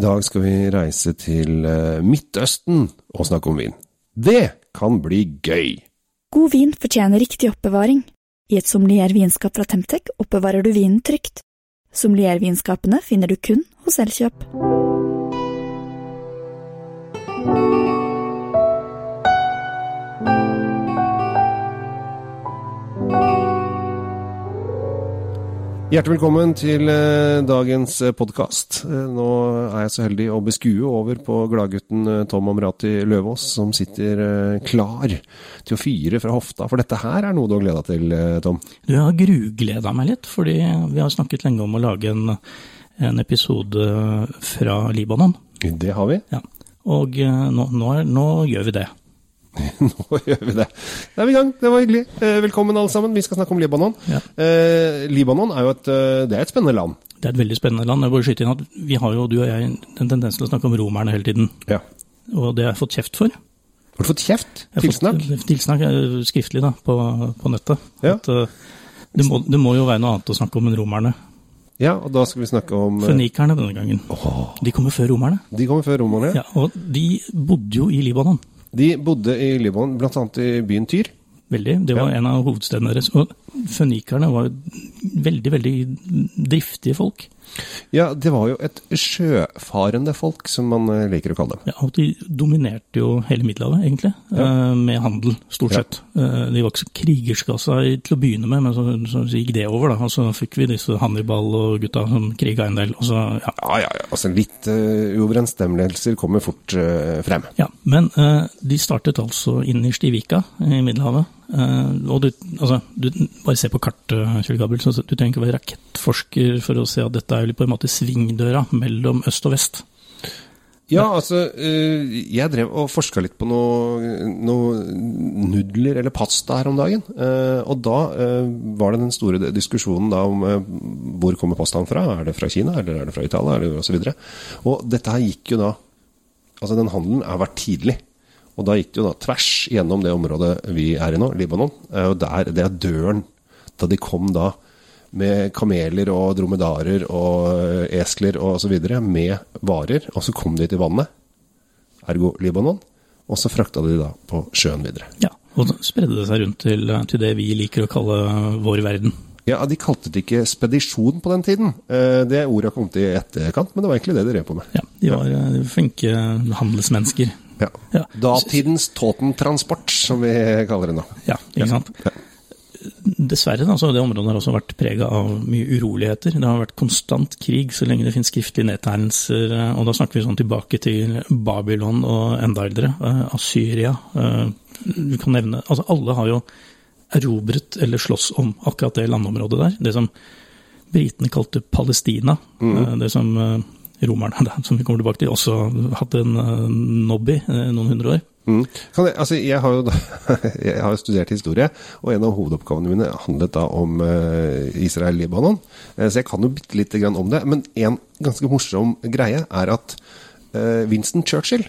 I dag skal vi reise til eh, Midtøsten og snakke om vin. Det kan bli gøy! God vin fortjener riktig oppbevaring. I et sommelier-vinskap fra Temtec oppbevarer du vinen trygt. Sommelier-vinskapene finner du kun hos Elkjøp. Hjertelig velkommen til eh, dagens podkast. Nå er jeg så heldig å beskue over på gladgutten eh, Tom Amrati Løvaas, som sitter eh, klar til å fyre fra hofta. For dette her er noe du har gleda til, eh, Tom? Du, jeg har grugleda meg litt, fordi vi har snakket lenge om å lage en, en episode fra Libanon. Det har vi. Ja. Og eh, nå, nå, er- nå gjør vi det. Nå gjør vi det. Da er vi i gang. Det var hyggelig. Eh, Velkommen alle sammen. Vi skal snakke om Libanon. Ja. Eh, Libanon er jo et, eh, det er et spennende land. Det er et veldig spennende land. Jeg bare skyte inn at vi har jo, du og jeg, en tendens til å snakke om romerne hele tiden. Ja. Og det har jeg fått kjeft for. Har du fått kjeft? Tilsnakk? Fått, tilsnakk eh, skriftlig da, på, på nettet. Ja. At, det, må, det må jo være noe annet å snakke om enn romerne. Ja, og da skal vi snakke om Fønikerne denne gangen. åh, De kommer før romerne. De kommer før romerne. Ja, og de bodde jo i Libanon. De bodde i Libanon, annet i byen Tyr. Veldig. Det var Ja. en av hovedstedene deres. Og fønikerne var veldig, veldig driftige folk. Ja, det var jo et sjøfarende folk, som man eh, liker å kalle dem. Ja, og de dominerte jo hele Middelhavet, egentlig, ja. med handel, stort Ja. sett. Eh, De var ikke så krigerskassa altså, til å begynne med, men så, så gikk det over, da. Og så fikk vi disse Hannibal og gutta som kriga en del. Så, ja. Ja, ja, ja. Altså litt uh, uoverensstemmelser kommer fort eh, frem. ja. Men eh, de startet altså innerst i Vika i Middelhavet. Eh, og du, altså, du bare se på kartet, Kjell Gabriel, så du trenger ikke å være rakettforsker for å se at dette er jo på en måte svingdøra mellom øst og vest. Ja, altså, eh, jeg drev og forska litt på noe, noe nudler eller pasta her om dagen. eh, og da var det den store diskusjonen da om hvor kommer pastaen fra. Er det fra Kina, eller er det fra Italia, osv. Og, så og dette her gikk jo da Altså, den handelen har vært tidlig. Og da gikk det jo da tvers gjennom det området vi er i nå, Libanon. eh, og der, det er døren da de kom da med kameler og dromedarer og eskler og så videre, med varer, og så kom de til vannet, ergo Libanon, og så frakta de da på sjøen videre. Ja, og så spredde det seg rundt til, til det vi liker å kalle vår verden. Ja, De kalte det ikke spedisjon på den tiden. Eh, Det ordet har kommet i etterkant, men det var egentlig det de drev på med. Ja, de var ja. flinke handelsmennesker. Ja. Ja. Datidens Tåten-transport, som vi kaller det nå. Ja, ikke sant? Ja. Dessverre da, så har det området har også vært prega av mye uroligheter. Det har vært konstant krig så lenge det finnes skriftlige nedtegnelser. eh, Og da snakker vi sånn tilbake til Babylon og enda eldre. Asyria. Assyria. eh, Vi kan nevne Altså alle har jo erobret eller slåss om akkurat det landområdet der. Det som britene kalte Palestina. Mm. Det som eh, romerne, da, som vi kommer tilbake til, også hatt en eh, nobb i eh, noen hundre år. Mm. Jeg, altså, jeg har jo da, jeg har studert historie, og en av hovedoppgavene mine handlet da om eh, Israel-Libanon. Så jeg kan jo bitte lite grann om det. Men en ganske morsom greie er at Winston Churchill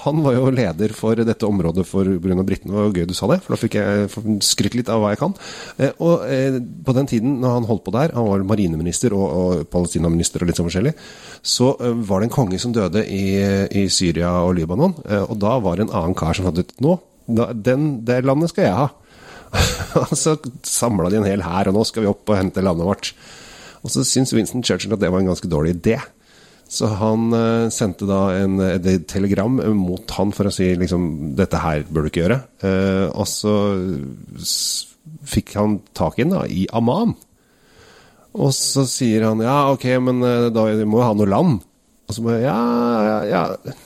han var jo leder for dette området for pga. britene. Det var gøy du sa det, for da fikk jeg skrytt litt av hva jeg kan. Eh, og eh, på den tiden når han holdt på der, han var marineminister og, og palestinaminister og litt sånn forskjellig, så eh, var det en konge som døde i, i Syria og Libanon. Og da var det en annen kar som hadde Nå, da, den, det landet skal jeg ha. og så samla de en hel hær, og nå skal vi opp og hente landet vårt. Og så syntes Winston Churchill at det var en ganske dårlig idé. Så han eh, sendte da en, et telegram mot han for å si liksom dette her bør du ikke gjøre. Eh, og så fikk han tak i den da, i Amman. Og så sier han ja, ok, men eh, da må jo ha noe land. Og så må jeg ja, ja, ja.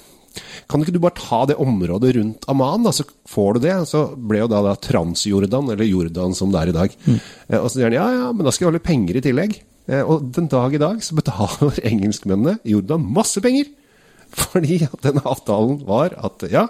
Kan ikke du bare ta det området rundt Amman, da, så får du det? Så ble jo da, da Transjordan, eller Jordan som det er i dag. Eh, og så sier han ja, ja, men da skal jeg ha litt penger i tillegg. Eh, og den dag i dag så betaler engelskmennene Jordan masse penger. Fordi at denne avtalen var at ja,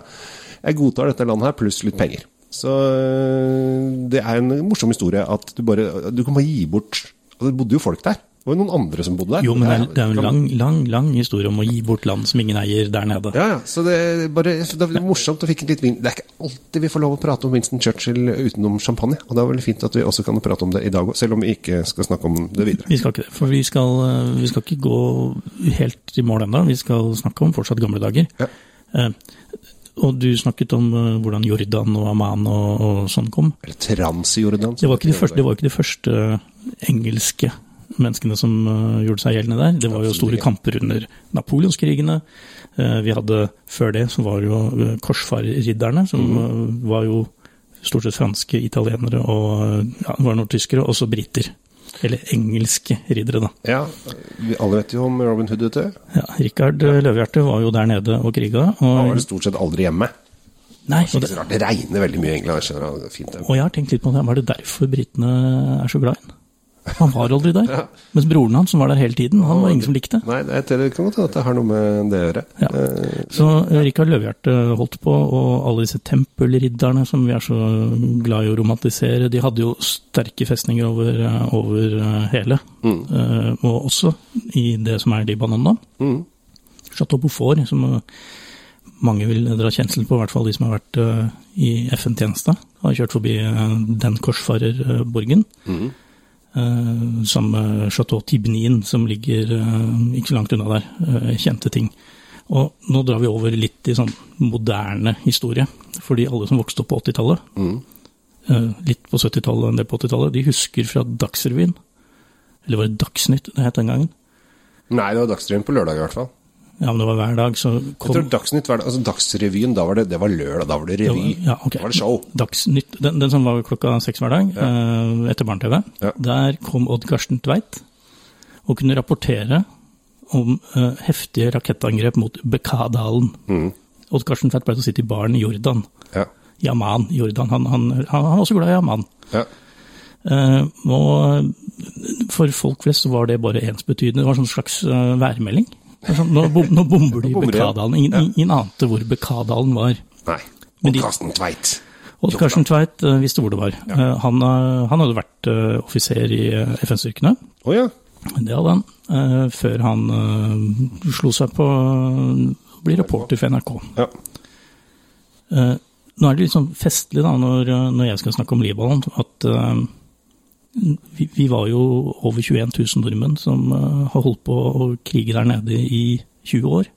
jeg godtar dette landet her pluss litt penger. Så øh, det er en morsom historie at du bare Du kan bare gi bort altså Det bodde jo folk der. Det var jo noen andre som bodde der. Jo, men det er, det er jo en lang, lang, lang historie om å gi bort land som ingen eier der nede. Ja, ja, så det er bare det er morsomt å fikk litt vin. Det er ikke alltid vi får lov å prate om Winston Churchill utenom champagne. Og det er veldig fint at vi også kan prate om det i dag òg, selv om vi ikke skal snakke om det videre. Vi skal ikke det, for vi skal, eh, vi skal ikke gå helt i mål ennå. Vi skal snakke om fortsatt gamle dager. Ja. Eh, og du snakket om eh, hvordan Jordan og Amman og, og sånn kom. Eller Trans-Jordan. Det det var ikke de første engelske menneskene som eh, gjorde seg gjeldende der. Det var jo store kamper under napoleonskrigene. Eh, vi hadde før det så var det jo eh, korsfarerridderne, som eh, var jo stort sett franske, italienere og ja, var noen tyskere, og så briter. Eller engelske riddere, da. Ja, vi alle vet jo om Robin Hood, vet du. Ja, Richard ja. Løvehjerte var jo der nede og kriga. Han var det stort sett aldri hjemme. nei, og, det. Det regner veldig mye i England. Jeg skjønner det er fint det. og jeg har tenkt litt på det. Var det derfor britene er så glad i ham? Han var aldri der. Ja. Mens broren hans, som var der hele tiden, han var ingen som likte. Nei, det, er- det kan godt hende at det har noe med det å gjøre. Ja. Eh, Så eh, Rikard Løvehjerte holdt på, og alle disse tempelridderne som vi er så glad i å romantisere, de hadde jo sterke festninger over, eh, over hele. Mm. Og også i det som er Libanon nå. mm. Chateau Beaufort, som mange vil dra kjensel på, i hvert fall de som har vært i FN-tjeneste. Har kjørt forbi den korsfarerborgen. Mm. Eh, som eh, Chateau Tibnin, som ligger eh, ikke så langt unna der. kjente ting. Og nå drar vi over litt i sånn moderne historie. Fordi alle som vokste opp på 80-tallet, Mm. litt på 70-tallet og en del på 80-tallet, de husker fra Dagsrevyen. Eller var det Dagsnytt det het den gangen? Nei, det var Dagsrevyen på lørdag i hvert fall. Ja, men det var hver dag, så Jeg tror Dagsnytt hver dag, altså Dagsrevyen, da var det, det var lørdag, da var det revy. Ja, okay. Da var det show. Dagsnytt, den, den som var klokka seks hver dag, eh, etter Barne-TV. Ja. Der kom Odd Karsten Tveit og kunne rapportere om eh, heftige rakettangrep mot Bekadalen. Mm. Odd Karsten Tveit pleide å sitte i baren i Jordan. Ja. I Jordan. Han, han, han, han var også glad i Yaman. ja. Eh, og for folk flest så var det bare ensbetydende. Det var en sånn slags eh, værmelding. Sånn, nå, bom, nå bomber de i Nå bomber ja. Ingen, ingen ante hvor Bekadalen var. Nei. Og Karsten Tveit. Odd Karsten Tveit eh, visste hvor det var. Ja. han, eh, han hadde vært eh, offiser i eh, FN-styrkene. Å ja. Det hadde han. eh, før han eh, slo seg på å bli reporter for NRK. ja. Eh, nå er det litt sånn festlig da, når, eh, når jeg skal snakke om Libanon, at eh, vi, vi var jo over 21 000 nordmenn som eh, har holdt på å krige der nede i 20 år.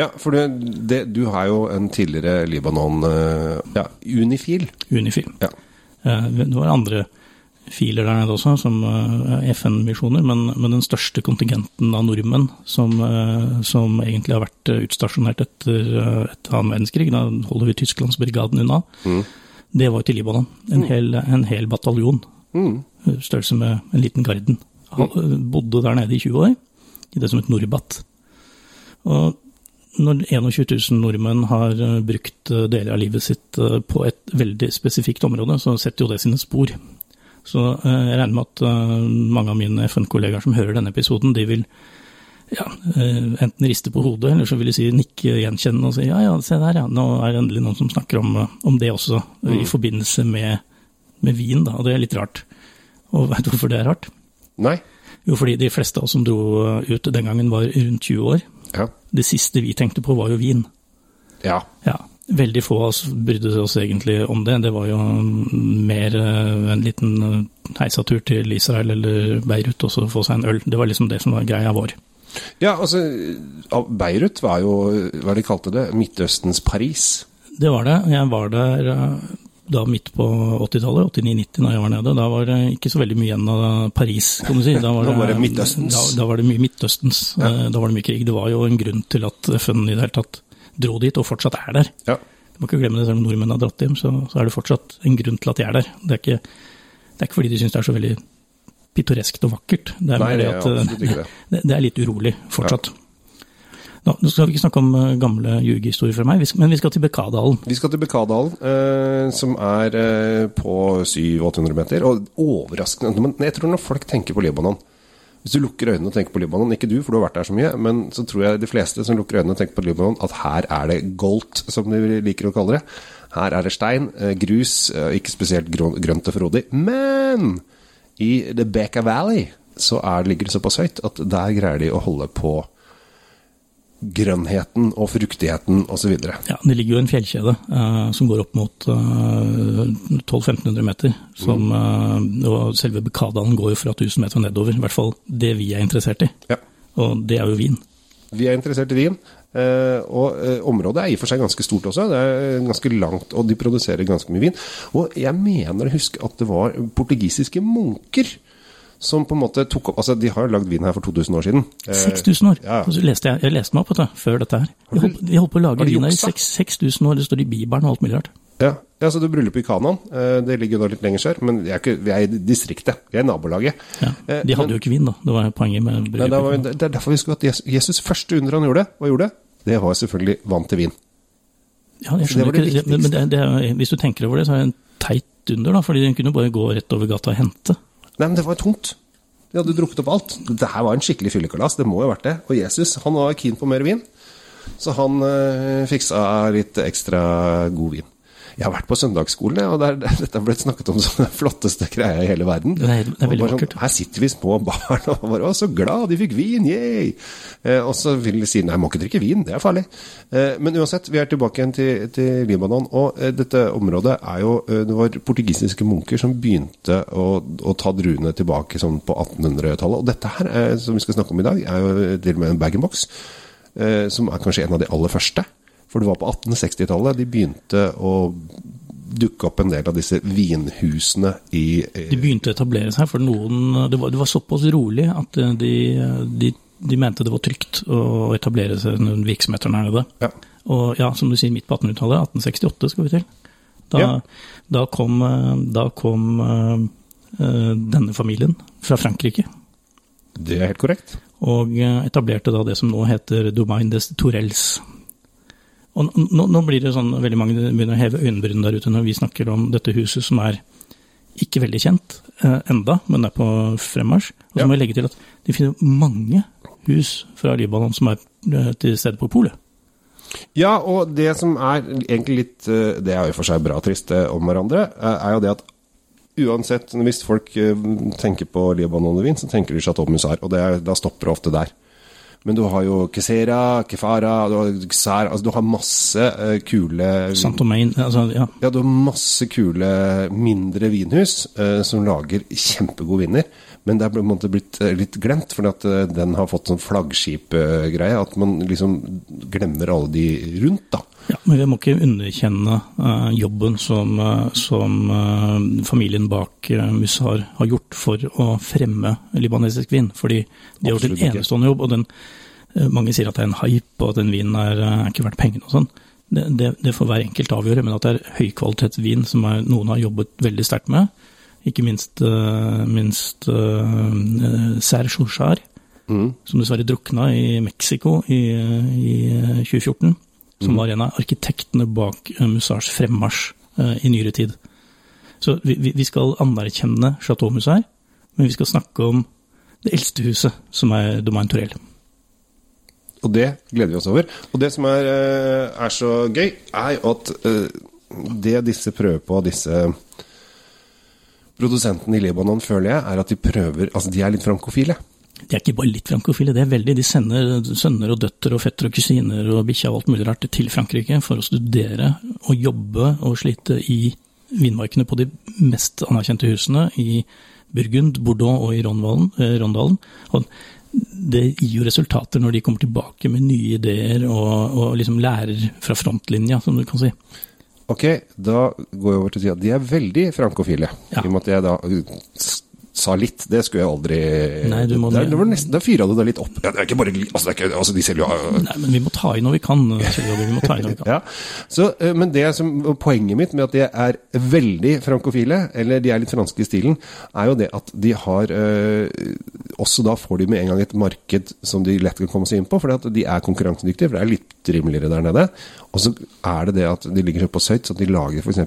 Ja, for det, det, du har jo en tidligere Libanon eh, ja, Unifil. Unifil. Ja. Eh, Det var andre filer der nede også, som FN-misjoner, men, men den største kontingenten av nordmenn som, som egentlig har vært utstasjonert etter, etter annen verdenskrig, da holder vi Tysklandsbrigaden unna, Mm. det var til Libanon. En hel, en hel bataljon, Mm. Størrelse med en liten garden. Han eh, bodde der nede i 20 år, i det som het Norbat. Og når 21 000 nordmenn har eh, brukt eh, deler av livet sitt på et veldig spesifikt område, så setter jo det sine spor. Så jeg regner med at mange av mine FN-kollegaer som hører denne episoden, de vil ja, enten riste på hodet, eller så vil de si nikke gjenkjennende og si ja, ja, se der, ja, nå er det endelig noen som snakker om, om det også, mm. i forbindelse med, med vin, da, og det er litt rart. Og vet du hvorfor det er rart? Nei. Jo, fordi de fleste av oss som dro eh, ut den gangen var rundt 20 år. Ja. Det siste vi tenkte på var jo vin. ja. Ja, veldig få av oss brydde oss egentlig om det. Det var jo mer eh, en liten eh, heisatur til Israel eller Beirut og så få seg en øl. Det var liksom det som var greia vår. Ja, altså Beirut var jo, hva de kalte det, Midtøstens Paris. Det var det. Jeg var der da midt på 80-tallet, 89-90 da jeg var nede. Da var det ikke så veldig mye igjen av Paris, kan du si. Da var Da var det Midtøstens. Da, da var det mye Midtøstens. Ja. Da var det mye krig. Det var jo en grunn til at FN i det hele tatt dro dit, og fortsatt er der. Ja. Du må ikke glemme det, selv om nordmenn har dratt hjem, så, så er det fortsatt en grunn til at de er der. Det er ikke, det er ikke fordi de syns det er så veldig pittoreskt og vakkert. Det er Nei, det det at eh, det. det, det er litt urolig fortsatt. Nå, nå skal vi ikke snakke om eh, gamle jugehistorier fra meg, men vi skal til Bekkadalen. Vi skal til Bekkadalen, eh, som er eh, på 700-800 meter. Og overraskende men Jeg tror når folk tenker på Libanon Hvis du lukker øynene og tenker på Libanon, ikke du, for du har vært der så mye, men så tror jeg de fleste som lukker øynene og tenker på Libanon, at her er det goldt, som de liker å kalle det. Her er det stein, eh, grus, ikke spesielt grønt og frodig. Men i The Beka Valley så er, ligger det såpass høyt at der greier de å holde på grønnheten og fruktigheten osv. Ja, det ligger jo en fjellkjede uh, som går opp mot uh, 1200-1500 meter. Som, uh, og selve Bekadalen går jo fra 1000 meter nedover. I hvert fall det vi er interessert i. Ja. Og det er jo vin. Vi er interessert i vin. Uh, og uh, området er i og for seg ganske stort også. Det er ganske langt, og de produserer ganske mye vin. Og jeg mener å huske at det var portugisiske munker som på en måte tok opp Altså, de har jo lagd vin her for 2000 år siden. Uh, 6000 år! ja. Så leste jeg, jeg leste meg opp dette før dette her. De holdt, holdt på å lage vin her i 6000 år, det står i Bibelen og alt mulig rart. Ja, ja så du bryllupet i Kanan. Uh, det ligger jo da litt lenger sør, men vi er, ikke, vi er i distriktet. Vi er i nabolaget. Ja. Eh, De hadde men- jo ikke vin, da. Det var poenget med Nei, det, bryllupet. er derfor vi skulle hatt Jesus, første under han gjorde, hva gjorde det? Var selvfølgelig vann til vin. Ja, jeg skjønner det ikke, men men det, det Hvis du tenker over det, så er det en teit under, da. Fordi den kunne bare gå rett over gata og hente. Nei, men det var tomt. De hadde drukket opp alt. Det her var en skikkelig fyllekalas, det må jo ha vært det. Og Jesus han var keen på mer vin, så han øh, fiksa litt ekstra god vin. Jeg har vært på søndagsskolen, og der, dette har blitt snakket om som den flotteste greia i hele verden. Det er- det er veldig vakkert. her sitter vi små barn og bare 'Å, så glad, de fikk vin, yay!' Eh, og så vil de si 'nei, må ikke drikke vin, det er farlig'. Eh, men uansett, vi er tilbake igjen til, til Libanon, og eh, dette området er jo eh, Det var portugisiske munker som begynte å, å ta druene tilbake sånn på 1800-tallet. Og dette her, eh, som vi skal snakke om i dag, er jo til og med en bag-in-box, eh, som er kanskje en av de aller første. For det var på 1860-tallet de begynte å dukke opp en del av disse vinhusene i eh, De begynte å etablere seg, for noen Det var, det var såpass rolig at eh, de, de, de mente det var trygt å etablere seg noen virksomheter der nede. Ja. Og ja, som du sier, midt på 1800-tallet, 1868 skal vi til. Da, Ja. da kom, eh, da kom denne familien fra Frankrike. Det er helt korrekt. og etablerte da det som nå heter Domaine des Tourelles. Og nå, nå blir det sånn, veldig mange begynner å heve øyenbrynene der ute når vi snakker om dette huset som er ikke veldig kjent eh, enda, men er på fremmarsj. Og så Ja. må jeg legge til at de finner mange hus fra Libanon som er eh, til stede på polet. Ja, og det som er egentlig litt eh, Det er jo for seg bra trist eh, om hverandre, er jo det at uansett Hvis folk tenker på Libanon og Wien, så tenker de Chateau Musar, og det da stopper det ofte der. Men du har jo Kesera, Kefara, du har Altså du har masse uh, kule Saint-Domain, altså ja. Ja, du har masse kule mindre vinhus uh, som lager kjempegode viner. Men det er på en måte blitt eh, litt glemt, fordi at den har fått sånn flaggskipgreie. At man liksom glemmer alle de rundt, da. Ja, men vi må ikke underkjenne uh, jobben som, uh, som uh, familien bak Mussar har gjort for å fremme libanesisk vin. Fordi de har gjort en enestående jobb, og den, mange sier at det er en hype, og at den vinen er, er ikke verdt pengene og sånn. Det, det, det får hver enkelt avgjøre, men at det er høykvalitetsvin som er, noen har jobbet veldig sterkt med, ikke minst, minst Serre Chouchard, som dessverre drukna i Mexico i, i eh, 2014 som var en av arkitektene bak eh, Musars fremmarsj eh, i nyere tid. Så vi, vi- skal anerkjenne Chateau Musar, men vi skal snakke om det eldste huset, som er Domaine Torell. Og det gleder vi oss over. Og det som er, eh, er så gøy, er jo at det disse prøver på, disse produsentene i Libanon, føler jeg, er at de prøver Altså, de er litt frankofile. De er ikke bare litt frankofile, det er veldig. De sender sønner og døtre og fetter og kusiner og bikkja og alt mulig rart til Frankrike for å studere og jobbe og slite i vinmarkene på de mest anerkjente husene i Burgund, Bordeaux og i eh, Rondalen. Og det gir jo resultater når de kommer tilbake med nye ideer og, og liksom lærer fra frontlinja, som du kan si. Ok, da går jeg over til å si at de er veldig frankofile. Ja. I og med at jeg da sa litt, det skulle jeg aldri Nei, du må- Der, det var nesten, Da fyra du deg litt opp. Ja, det er ikke bare altså, det ikke, altså De selger jo uh, Nei, men vi må ta i når vi kan. Vi må ta i når vi kan. Ja, så, eh, men det som, poenget mitt med at de er veldig frankofile, eller de er litt franske i stilen, er jo det at de har uh, Også da får de med en gang et marked som de lett kan komme seg inn på, fordi at de er konkurransedyktige, for det er litt rimeligere der nede. Og så er det det at de ligger såpass høyt, så at de lager f.eks.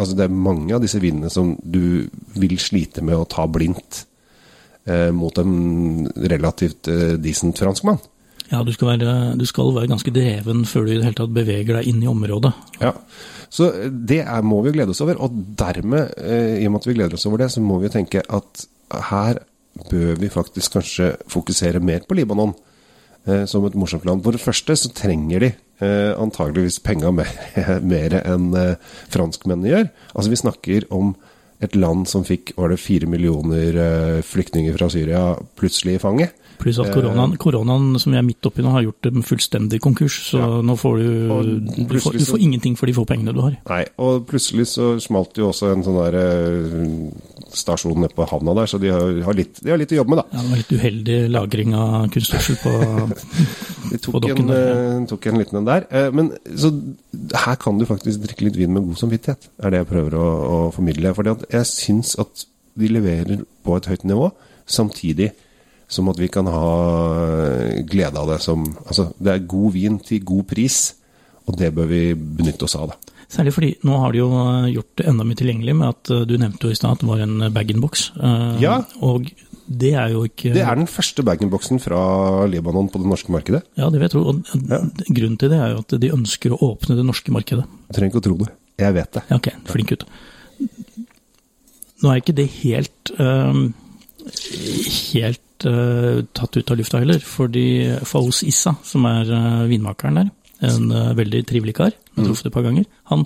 Altså det er mange av disse vinene som du vil slite med å ta blindt eh, mot en relativt eh, decent franskmann. Ja, du skal, være, du skal være ganske dreven før du i det hele tatt beveger deg inn i området. Ja, så det er, må vi glede oss over, og dermed, eh, i og med at vi gleder oss over det, så må vi tenke at her bør vi faktisk kanskje fokusere mer på Libanon eh, som et morsomt land. For det første så trenger de eh, antageligvis penga mer, mer enn eh, franskmennene gjør. Altså Vi snakker om et land som fikk var det fire millioner eh, flyktninger fra Syria plutselig i fanget. Pluss at koronaen, koronaen som vi er midt oppi nå, har gjort dem fullstendig konkurs. Så Ja. nå får du, du, får, du får ingenting for de få pengene du har. Nei, og plutselig så smalt jo også en sånn der eh, stasjon nede på havna der, så de har, har, litt, de har litt å jobbe med, da. Ja, det var litt uheldig lagring av kunstgjødsel på De På tok, dokken en, der, eh, tok en liten en der. Eh, Men så her kan du faktisk drikke litt vin med god samvittighet, er det jeg prøver å, å formidle. For jeg syns at de leverer på et høyt nivå, samtidig som at vi kan ha glede av det som Altså, det er god vin til god pris, og det bør vi benytte oss av, da. Særlig fordi nå har de jo eh, gjort det enda mer tilgjengelig med at eh, du nevnte jo i stad at det var en bag-in-box. eh, Ja. Og det er jo ikke Det er den første bag-in-boxen fra Libanon på det norske markedet. Ja, det vil jeg tro. Og Ja. grunnen til det er jo at de ønsker å åpne det norske markedet. Du trenger ikke å tro det. Jeg vet det. Ja, ok, flink gutt. Nå er ikke det helt um, helt eh, tatt ut av lufta heller, fordi Faouz Issa, som er uh, vinmakeren der, en uh, veldig trivelig kar, jeg har truffet et par ganger, han,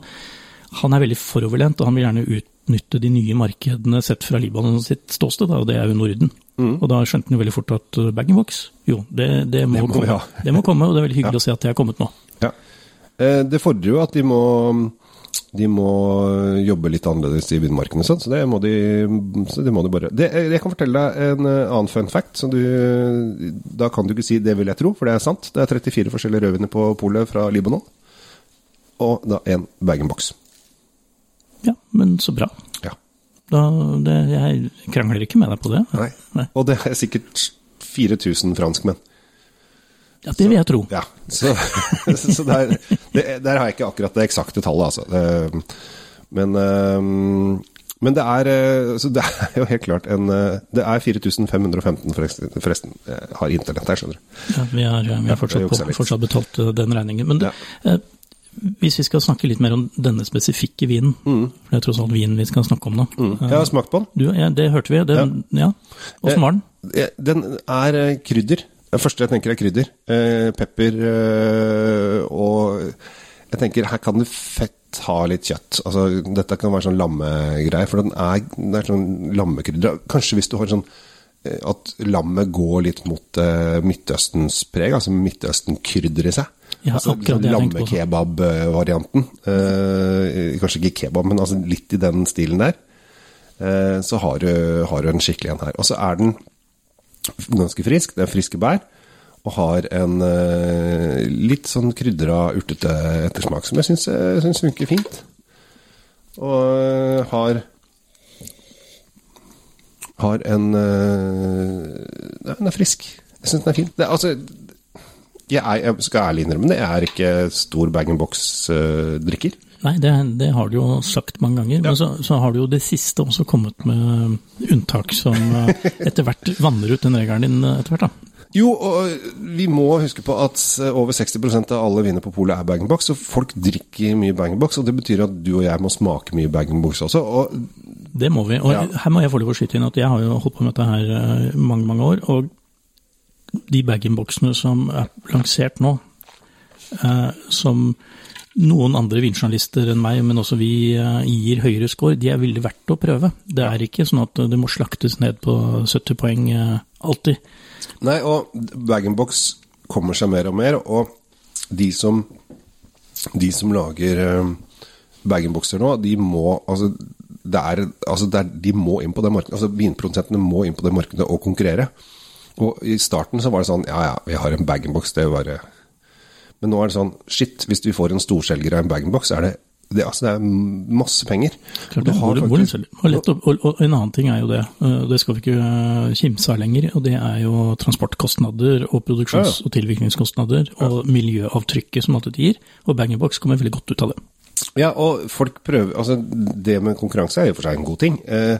han er veldig foroverlent, og han vil gjerne utnytte de nye markedene sett fra Libanon sitt ståsted, da, og det er jo Norden. Og da skjønte han jo veldig fort at uh, bag-in-box, jo, det, det, må Det må komme. ja. det må komme, og det er veldig hyggelig å se at det er kommet nå. Ja. Eh, Det fordrer jo at de må, de må jobbe litt annerledes i vindmarkene, sånn, så det må de, det må de bare det, Jeg kan fortelle deg en eh, annen fun fact. Så du, da kan du ikke si 'det vil jeg tro', for det er sant. Det er 34 forskjellige rødviner på polet fra Libanon. Og da en bag-in-box. Ja, men så bra. Ja. Da, det, jeg krangler ikke med deg på det. Nei. Og det er sikkert 4000 franskmenn. Ja, det vil jeg tro. Ja, så, så der, det, der har jeg ikke akkurat det eksakte tallet, altså. Men, eh, men det er eh, Så det er jo helt klart en eh, Det er 4515 forresten, jeg har internett her, skjønner du. Ja, vi har, vi har fortsatt, på, fortsatt betalt eh, den regningen. Men Ja. eh, hvis vi skal snakke litt mer om denne spesifikke vinen, for det er tross alt vinen vi skal snakke om nå. Jeg har smakt på den. Du, ja, det hørte vi. Den, ja. Åssen var den? Eh, Den er eh, krydder. Det første jeg tenker er krydder. Eh, pepper eh, og jeg tenker her kan det fett ha litt kjøtt. Altså, dette kan være sånn lammegreier, for den er, det er sånn lammekrydder. Kanskje hvis du har sånn eh, at lammet går litt mot eh, Midtøstens preg, altså Midtøsten-krydder i seg. Ja, altså. Lammekebab-varianten. Eh, kanskje ikke kebab, men altså litt i den stilen der. Eh, så har du, har du en skikkelig en her. Og så er den ganske frisk. Det er friske bær. Og har en eh, litt sånn krydra, urtete ettersmak som jeg syns, funker fint. Og eh, har Har en eh, den er frisk. Jeg syns den er fin. Det, altså, jeg, er, jeg skal ærlig innrømme det, jeg er ikke stor bag-in-box-drikker. Nei, det, det har du jo sagt mange ganger. Men så, så har du jo det siste også kommet med unntak som eh, etter hvert vanner ut den regelen din eh, etter hvert. da. Jo, og vi må huske på at over 60% av alle viner på polet er bag-in-box, og folk drikker mye bag-in-box, og det betyr at du og jeg må smake mye bag-in-box også. Og Det må vi. Og Ja. her må jeg få lov å skyte inn at jeg har jo holdt på med dette her eh, mange, mange år. Og de bag-in-boxene som er lansert nå, eh, som noen andre vinjournalister enn meg, men også vi eh, gir høyere score, de er veldig verdt å prøve. Det er ikke sånn at det må slaktes ned på 70 poeng eh, alltid. Nei, og bag-in-box kommer seg mer og mer, og de som, de som lager eh, bag-in-boxer nå, de må altså, det er, altså er, de må inn på det markedet, altså Vinprodusentene må inn på det markedet og konkurrere. Og I starten så var det sånn Ja, ja, vi har en bag-in-box, det var Men nå er det sånn Shit, hvis du får en storselger av en bag-in-box, er det, det, altså, det er masse penger. Klart Og du det, har faktisk- å, og, og en annen ting er jo det, eh, det skal vi ikke eh, kimse av lenger, og det er jo transportkostnader og produksjons- Ja, og tilvirkningskostnader og miljøavtrykket som alt dette gir, og bag-in-box kommer veldig godt ut av det. Ja, og folk prøver Altså, det med konkurranse er jo for seg en god ting. Eh,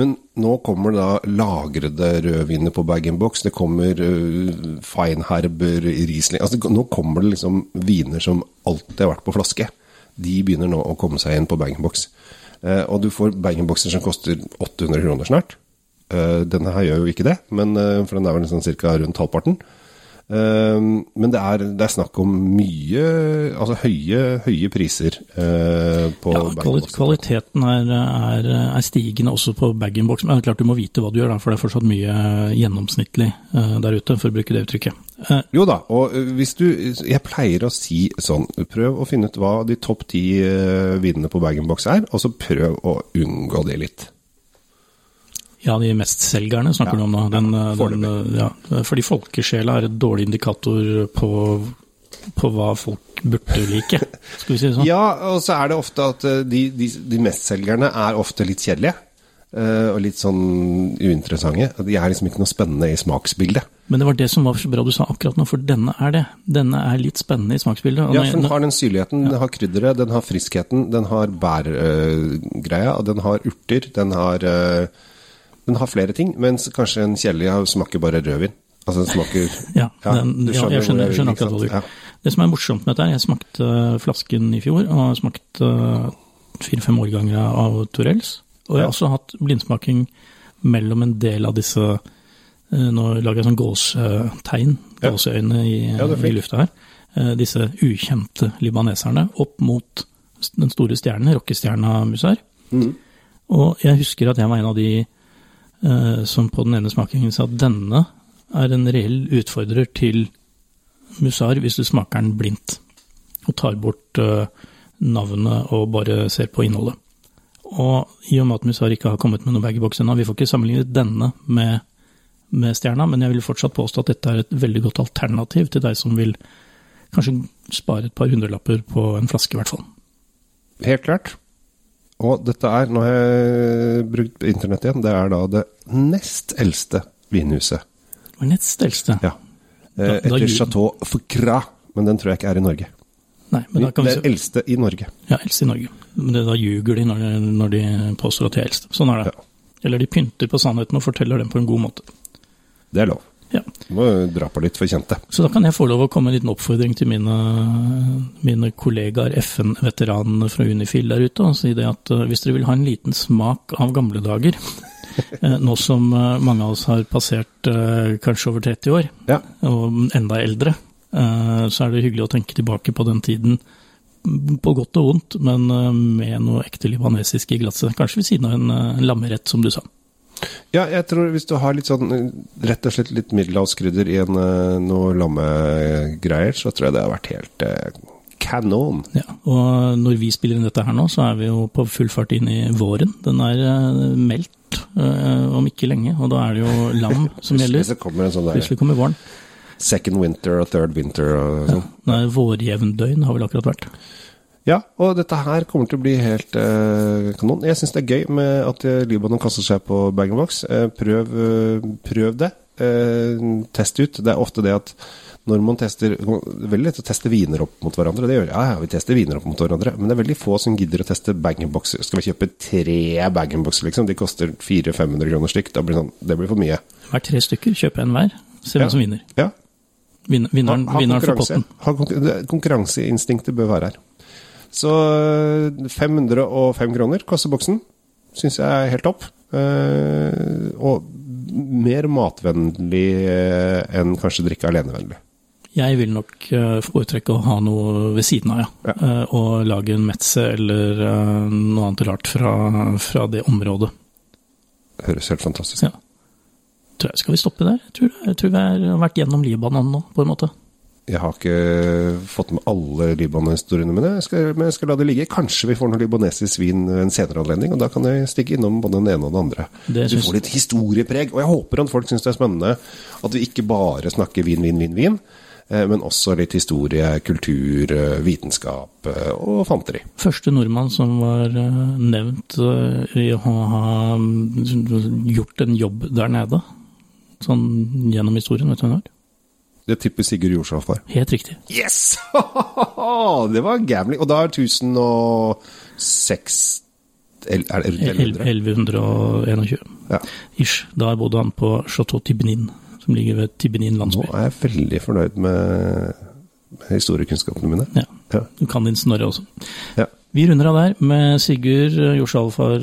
men nå kommer da lagrede rødviner på bag-in-box. Det kommer uh, Feinherber, Riesling altså, Nå kommer det liksom viner som alltid har vært på flaske. De begynner nå å komme seg inn på bag-in-box. Uh, og du får bag-in-boxer som koster 800 kroner snart. Uh, denne her gjør jo ikke det, men, eh, for den er vel sånn ca. rundt halvparten. Eh, men det er, det er snakk om mye Altså høye, høye priser eh, på Ja, bag-in-box. kvali- kvaliteten er, er, er stigende også på bag-in-box. Men det er klart du må vite hva du gjør, da, for det er fortsatt mye gjennomsnittlig eh, der ute, for å bruke det uttrykket. Eh, Jo da, og eh, hvis du Jeg pleier å si sånn Prøv å finne ut hva de topp ti vinnene vinene på bag-in-box er, og så prøv å unngå det litt. Ja, de mestselgerne snakker Ja, du om nå. Den, ja, den, ja, fordi folkesjela er et dårlig indikator på, på hva folk burde like, skal vi si det sånn. Ja, og så er det ofte at eh, de, de, de mestselgerne er ofte litt kjedelige. eh, Og litt sånn uinteressante. De er liksom ikke noe spennende i smaksbildet. Men det var det som var så bra du sa akkurat nå, for denne er det. Denne er litt spennende i smaksbildet. Ja, for den har den syrligheten, den har krydderet, den har friskheten, den har bærgreia, og den har urter, den har eh, Den har flere ting, mens kanskje en kjedelig smaker bare rødvin. Altså den smaker Ja, den, ja, jeg skjønner, jeg skjønner akkurat hva du gjør. Det som er morsomt med dette, er jeg smakte flasken i fjor, og har smakt eh, fire-fem årganger av Torells. Og jeg har også hatt blindsmaking mellom en del av disse eh, Nå lager jeg sånn gåsetegn, gåseøyne i, Ja, i lufta her. Eh, Disse ukjente libaneserne opp mot den store stjernen, rockestjerna Musar. Mm. Og jeg husker at jeg var en av de eh, som på den ene smakingen sa at denne er en reell utfordrer til Musar hvis du smaker den blindt, og tar bort eh, navnet og bare ser på innholdet. Og i og med at Musar ikke har kommet med noen bag-in-box ennå, vi får ikke sammenlignet denne med, med stjerna, men jeg vil fortsatt påstå at dette er et veldig godt alternativ til deg som vil kanskje spare et par hundrelapper på en flaske, i hvert fall. Helt klart. Og dette er, nå har jeg brukt internett igjen, det er da det nest eldste vinhuset. Var nest eldste. Ja. Da- Etter da Chateau Foucra, men den tror jeg ikke er i Norge. Nei, men da kan vi Det er eldste i Norge. Ja, eldste i Norge. Men det, da ljuger de når, de når de påstår at de er eldste. Sånn er det. Ja. Eller de pynter på sannheten og forteller den på en god måte. Det er lov. Ja. Du må dra på litt for kjente. Så da kan jeg få lov å komme med en liten oppfordring til mine, mine kollegaer, FN-veteranene fra Unifil der ute, og si det at eh, hvis dere vil ha en liten smak av gamle dager, eh, nå som eh, mange av oss har passert kanskje over 30 år, Ja. og enda eldre, så er det hyggelig å tenke tilbake på den tiden, på godt og vondt, men med noe ekte libanesisk i glasset. Kanskje ved siden av en lammerett, som du sa. Ja, jeg tror hvis du har litt sånn eh, rett og slett litt middelhavskrydder i en, eh, noe lammegreier, så tror jeg det har vært helt eh, kanon. Ja, og når vi spiller inn dette her nå, så er vi jo på full fart inn i våren. Den er eh, meldt eh, om ikke lenge, og da er det jo lam som Plutselig gjelder. så kommer en sånn der Plutselig kommer våren. second winter og third winter og sånn. Nei, Vårjevndøgn har vel akkurat vært. Ja, og dette her kommer til å bli helt eh, kanon. Jeg syns det er gøy med at eh, Libanon kaster seg på bag-in-box. Eh, prøv, eh, prøv det. Eh, test ut. Det er ofte det at når man tester er veldig lett å teste viner opp mot hverandre. Det gjør. Ja, ja, vi tester viner opp mot hverandre. Men det er veldig få som gidder å teste bag-in-box. Skal vi kjøpe tre bag-in-box, liksom? De koster 400-500 kroner stykk. Da blir sånn, det blir for mye. Hver tre stykker, kjøper en hver. Se hvem Ja. som vinner. Ja, Vin, vinneren, ha, ha vinneren for potten. Konkurranseinstinktet bør være her. Så øh, 505 kroner koster boksen. Syns jeg er helt topp. Eh, og mer matvennlig eh, enn kanskje drikke alenevennlig. Jeg vil nok eh, foretrekke å ha noe ved siden av, ja. Ja. Eh, og lage en metze eller eh, noe annet rart fra, fra det området. Høres helt fantastisk ut. Ja. Tror jeg, skal vi stoppe der? Jeg tror, jeg tror vi har vært gjennom Libanon nå, på en måte. Jeg har ikke fått med alle Libanon-historiene mine, men jeg skal la det ligge. Kanskje vi får noe libanesisk vin ved en senere anledning, og da kan jeg stikke innom både den ene og den andre. Det Du får litt historiepreg, og jeg håper at folk syns det er spennende at vi ikke bare snakker vin, vin, vin, vin, eh, men også litt historie, kultur, eh, vitenskap eh, og fanteri. Første nordmann som var nevnt i å ha mm, gjort en jobb der nede. Sånn gjennom historien, vet du hvem det var? Det tipper Sigurd Jorsalf var. Helt riktig. Yes! det var gambling. Og da er 1006 el- Er det rundt 1100? 1121. Ja. Ish. Da bodde han på Chateau Tibenin, som ligger ved Tibenin Nå er jeg veldig fornøyd med, historiekunnskapene mine. Ja. Du kan din Snorre også. Ja. Vi runder av der med Sigurd, Jorsalfar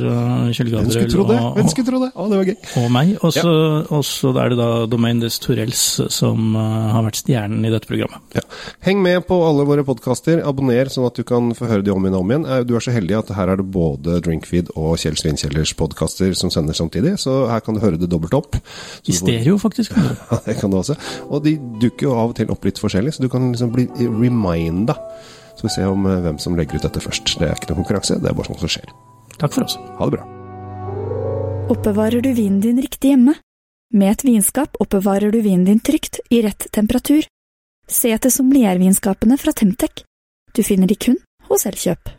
Kjell Hvem Gabriel og, gøy. og meg. Og så og så er det da Domain des Torells som eh, har vært stjernen i dette programmet. Ja. Heng med på alle våre podkaster. Abonner, sånn at du kan få høre de om igjen og om igjen. Eh, Du er så heldig at her er det både Drinkfeed og Kjell Svinkjellers podkaster som sender samtidig, så her kan du høre det dobbelt opp. Så I stereo, får- faktisk. Ja, det kan du også. Og de dukker jo av og til opp litt forskjellig, så du kan liksom bli reminda. Så vi ser om eh, hvem som legger ut dette først. Det er ikke noen konkurranse, det er bare sånn som skjer. Takk for oss. Ha det bra. Oppbevarer du vinen din riktig hjemme? Med et vinskap oppbevarer du vinen din trygt, i rett temperatur. Se etter sommeliervinskapene fra Temtec. Du finner de kun hos Elkjøp.